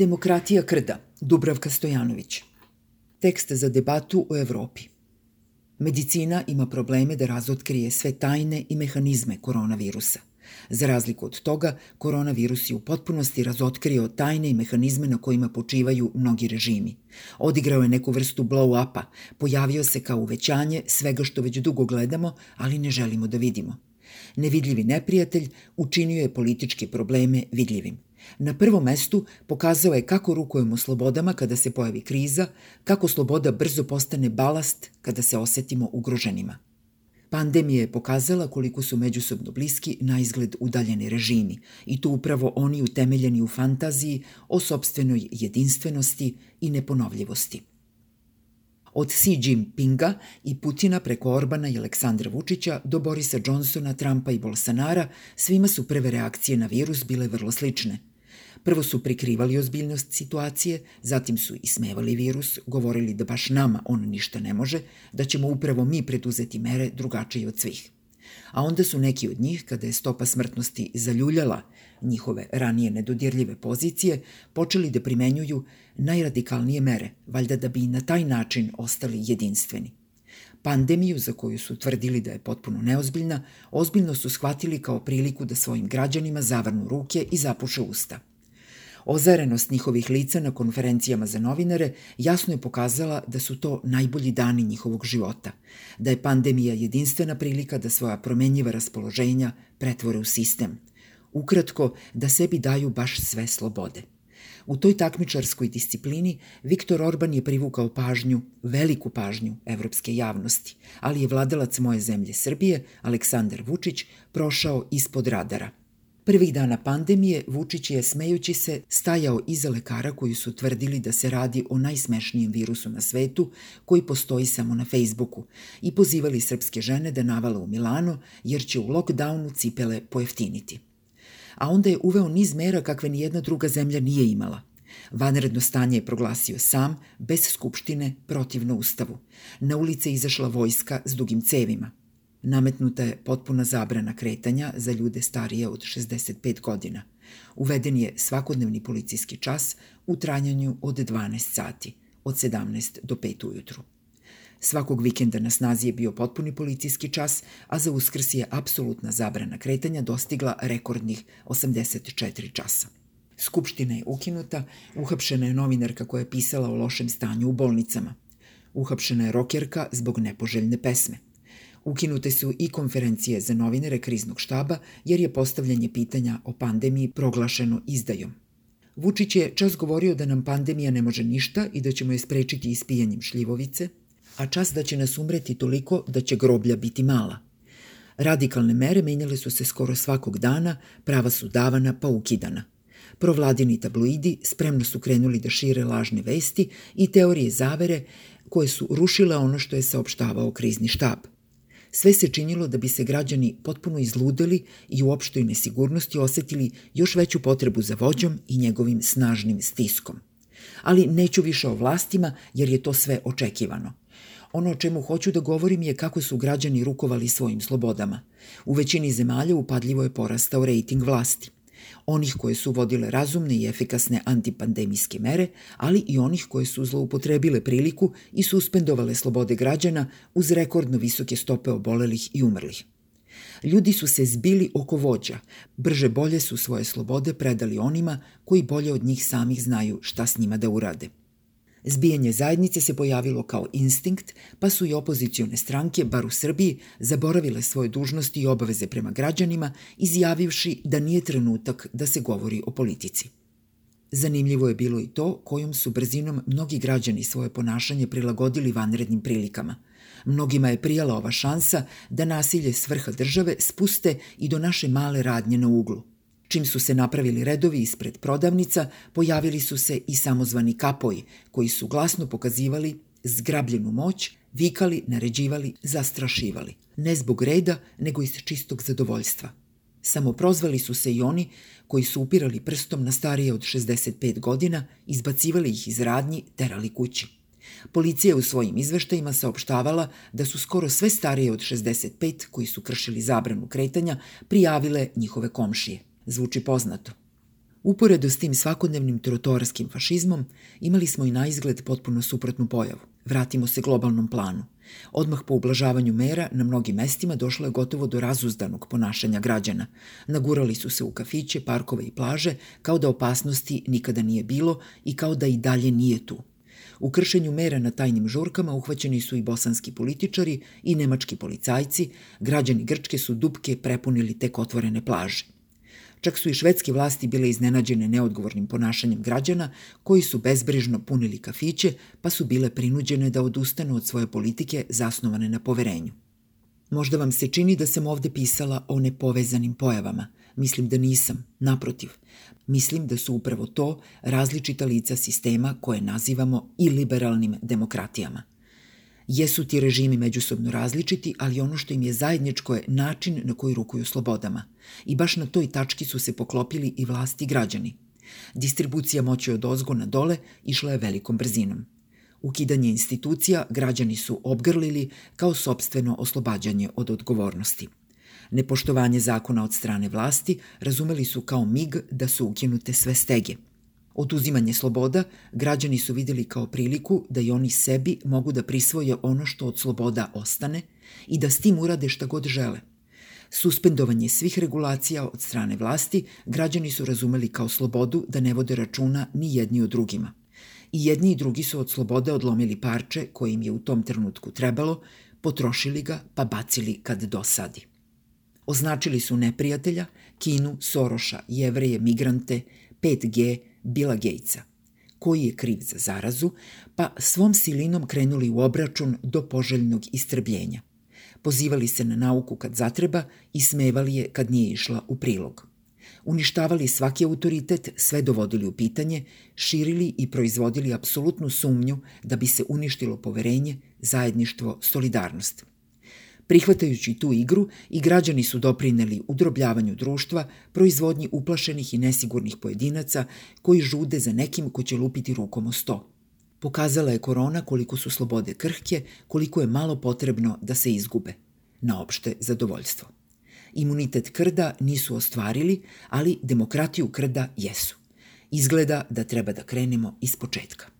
Demokratija krda, Dubravka Stojanović. Tekst za debatu o Evropi. Medicina ima probleme da razotkrije sve tajne i mehanizme koronavirusa. Za razliku od toga, koronavirus je u potpunosti razotkrio tajne i mehanizme na kojima počivaju mnogi režimi. Odigrao je neku vrstu blow-upa, pojavio se kao uvećanje svega što već dugo gledamo, ali ne želimo da vidimo. Nevidljivi neprijatelj učinio je političke probleme vidljivim. Na prvom mestu pokazao je kako rukujemo slobodama kada se pojavi kriza, kako sloboda brzo postane balast kada se osetimo ugroženima. Pandemija je pokazala koliko su međusobno bliski na izgled udaljeni režimi i to upravo oni utemeljeni u fantaziji o sobstvenoj jedinstvenosti i neponovljivosti. Od Xi Jinpinga i Putina preko Orbana i Aleksandra Vučića do Borisa Johnsona, Trumpa i Bolsonara, svima su prve reakcije na virus bile vrlo slične – Prvo su prikrivali ozbiljnost situacije, zatim su ismevali virus, govorili da baš nama on ništa ne može, da ćemo upravo mi preduzeti mere drugačije od svih. A onda su neki od njih, kada je stopa smrtnosti zaljuljala njihove ranije nedodirljive pozicije, počeli da primenjuju najradikalnije mere, valjda da bi na taj način ostali jedinstveni. Pandemiju, za koju su tvrdili da je potpuno neozbiljna, ozbiljno su shvatili kao priliku da svojim građanima zavrnu ruke i zapuše usta – Ozarenost njihovih lica na konferencijama za novinare jasno je pokazala da su to najbolji dani njihovog života, da je pandemija jedinstvena prilika da svoja promenjiva raspoloženja pretvore u sistem. Ukratko, da sebi daju baš sve slobode. U toj takmičarskoj disciplini Viktor Orban je privukao pažnju, veliku pažnju evropske javnosti, ali je vladalac moje zemlje Srbije, Aleksandar Vučić, prošao ispod radara – Prvih dana pandemije Vučić je, smejući se, stajao iza lekara koji su tvrdili da se radi o najsmešnijem virusu na svetu koji postoji samo na Facebooku i pozivali srpske žene da navale u Milano jer će u lockdownu cipele pojeftiniti. A onda je uveo niz mera kakve ni jedna druga zemlja nije imala. Vanredno stanje je proglasio sam, bez skupštine, protivno ustavu. Na ulice izašla vojska s dugim cevima – Nametnuta je potpuna zabrana kretanja za ljude starije od 65 godina. Uveden je svakodnevni policijski čas u trajanju od 12 sati, od 17 do 5 ujutru. Svakog vikenda na snazi je bio potpuni policijski čas, a za uskrs je apsolutna zabrana kretanja dostigla rekordnih 84 časa. Skupština je ukinuta, uhapšena je novinarka koja je pisala o lošem stanju u bolnicama. Uhapšena je rokerka zbog nepoželjne pesme – Ukinute su i konferencije za novinare kriznog štaba jer je postavljanje pitanja o pandemiji proglašeno izdajom. Vučić je čas govorio da nam pandemija ne može ništa i da ćemo je sprečiti ispijanjem šljivovice, a čas da će nas umreti toliko da će groblja biti mala. Radikalne mere menjale su se skoro svakog dana, prava su davana pa ukidana. Provladini tabloidi spremno su krenuli da šire lažne vesti i teorije zavere koje su rušile ono što je saopštavao krizni štab – Sve se činilo da bi se građani potpuno izludeli i u opštoj nesigurnosti osetili još veću potrebu za vođom i njegovim snažnim stiskom. Ali neću više o vlastima jer je to sve očekivano. Ono o čemu hoću da govorim je kako su građani rukovali svojim slobodama. U većini zemalja upadljivo je porastao rejting vlasti onih koje su vodile razumne i efikasne antipandemijske mere, ali i onih koje su zloupotrebile priliku i suspendovale slobode građana uz rekordno visoke stope obolelih i umrlih. Ljudi su se zbili oko vođa, brže bolje su svoje slobode predali onima koji bolje od njih samih znaju šta s njima da urade – Zbijanje zajednice se pojavilo kao instinkt, pa su i opozicione stranke, bar u Srbiji, zaboravile svoje dužnosti i obaveze prema građanima, izjavivši da nije trenutak da se govori o politici. Zanimljivo je bilo i to kojom su brzinom mnogi građani svoje ponašanje prilagodili vanrednim prilikama. Mnogima je prijala ova šansa da nasilje s vrha države spuste i do naše male radnje na uglu. Čim su se napravili redovi ispred prodavnica, pojavili su se i samozvani kapoji, koji su glasno pokazivali zgrabljenu moć, vikali, naređivali, zastrašivali. Ne zbog reda, nego iz čistog zadovoljstva. Samo prozvali su se i oni koji su upirali prstom na starije od 65 godina, izbacivali ih iz radnji, terali kući. Policija u svojim izveštajima saopštavala da su skoro sve starije od 65 koji su kršili zabranu kretanja prijavile njihove komšije. Zvuči poznato. Uporedo s tim svakodnevnim trotoarskim fašizmom imali smo i na izgled potpuno suprotnu pojavu. Vratimo se globalnom planu. Odmah po ublažavanju mera na mnogim mestima došlo je gotovo do razuzdanog ponašanja građana. Nagurali su se u kafiće, parkove i plaže kao da opasnosti nikada nije bilo i kao da i dalje nije tu. U kršenju mera na tajnim žurkama uhvaćeni su i bosanski političari i nemački policajci, građani Grčke su dupke prepunili tek otvorene plaže. Čak su i švedske vlasti bile iznenađene neodgovornim ponašanjem građana koji su bezbrižno punili kafiće pa su bile prinuđene da odustanu od svoje politike zasnovane na poverenju. Možda vam se čini da sam ovde pisala o nepovezanim pojavama. Mislim da nisam, naprotiv. Mislim da su upravo to različita lica sistema koje nazivamo i liberalnim demokratijama. Jesu ti režimi međusobno različiti, ali ono što im je zajedničko je način na koji rukuju slobodama. I baš na toj tački su se poklopili i vlasti građani. Distribucija moći od ozgo na dole išla je velikom brzinom. Ukidanje institucija građani su obgrlili kao sobstveno oslobađanje od odgovornosti. Nepoštovanje zakona od strane vlasti razumeli su kao mig da su ukinute sve stege – Oduzimanje sloboda građani su videli kao priliku da i oni sebi mogu da prisvoje ono što od sloboda ostane i da s tim urade šta god žele. Suspendovanje svih regulacija od strane vlasti građani su razumeli kao slobodu da ne vode računa ni jedni o drugima. I jedni i drugi su od slobode odlomili parče koje im je u tom trenutku trebalo, potrošili ga pa bacili kad dosadi. Označili su neprijatelja, Kinu, Soroša, jevreje, migrante, 5G, Bila Gatesa, koji je kriv za zarazu, pa svom silinom krenuli u obračun do poželjnog istrbljenja. Pozivali se na nauku kad zatreba i smevali je kad nije išla u prilog. Uništavali svaki autoritet, sve dovodili u pitanje, širili i proizvodili apsolutnu sumnju da bi se uništilo poverenje, zajedništvo, solidarnost. Prihvatajući tu igru, i građani su doprineli udrobljavanju društva, proizvodnji uplašenih i nesigurnih pojedinaca koji žude za nekim ko će lupiti rukom o sto. Pokazala je korona koliko su slobode krhke, koliko je malo potrebno da se izgube. Na opšte zadovoljstvo. Imunitet krda nisu ostvarili, ali demokratiju krda jesu. Izgleda da treba da krenemo iz početka.